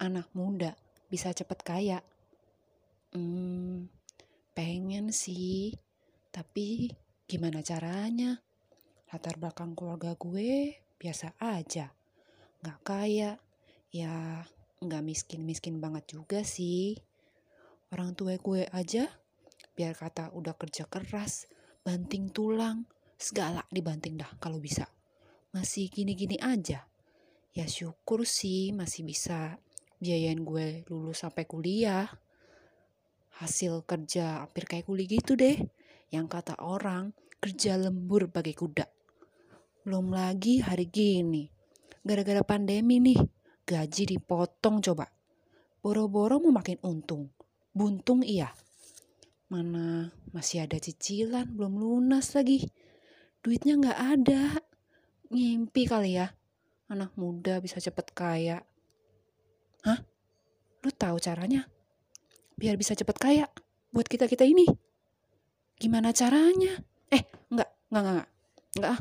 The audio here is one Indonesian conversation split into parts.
anak muda bisa cepet kaya? Hmm, pengen sih. Tapi gimana caranya? Latar belakang keluarga gue biasa aja. Gak kaya. Ya, gak miskin-miskin banget juga sih. Orang tua gue aja biar kata udah kerja keras, banting tulang, segala dibanting dah kalau bisa. Masih gini-gini aja. Ya syukur sih masih bisa biayain gue lulus sampai kuliah. Hasil kerja hampir kayak kuli gitu deh. Yang kata orang kerja lembur bagai kuda. Belum lagi hari gini. Gara-gara pandemi nih, gaji dipotong coba. Boro-boro mau makin untung. Buntung iya. Mana masih ada cicilan, belum lunas lagi. Duitnya nggak ada. Ngimpi kali ya. Anak muda bisa cepet kaya. Hah? Lu tahu caranya? Biar bisa cepet kaya buat kita-kita ini. Gimana caranya? Eh, enggak, enggak, enggak, enggak. Ah.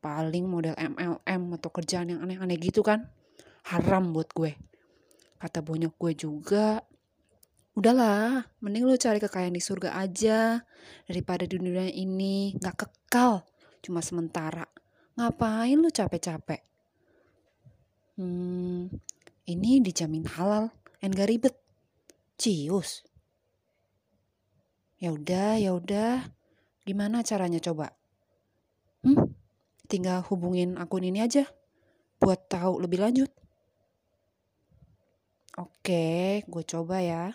Paling model MLM atau kerjaan yang aneh-aneh gitu kan. Haram buat gue. Kata bonyok gue juga, udahlah mending lu cari kekayaan di surga aja daripada di dunia ini nggak kekal cuma sementara ngapain lu capek-capek hmm ini dijamin halal dan gak ribet. Cius. Ya udah ya udah. Gimana caranya coba? Hmm? Tinggal hubungin akun ini aja buat tahu lebih lanjut. Oke, gue coba ya.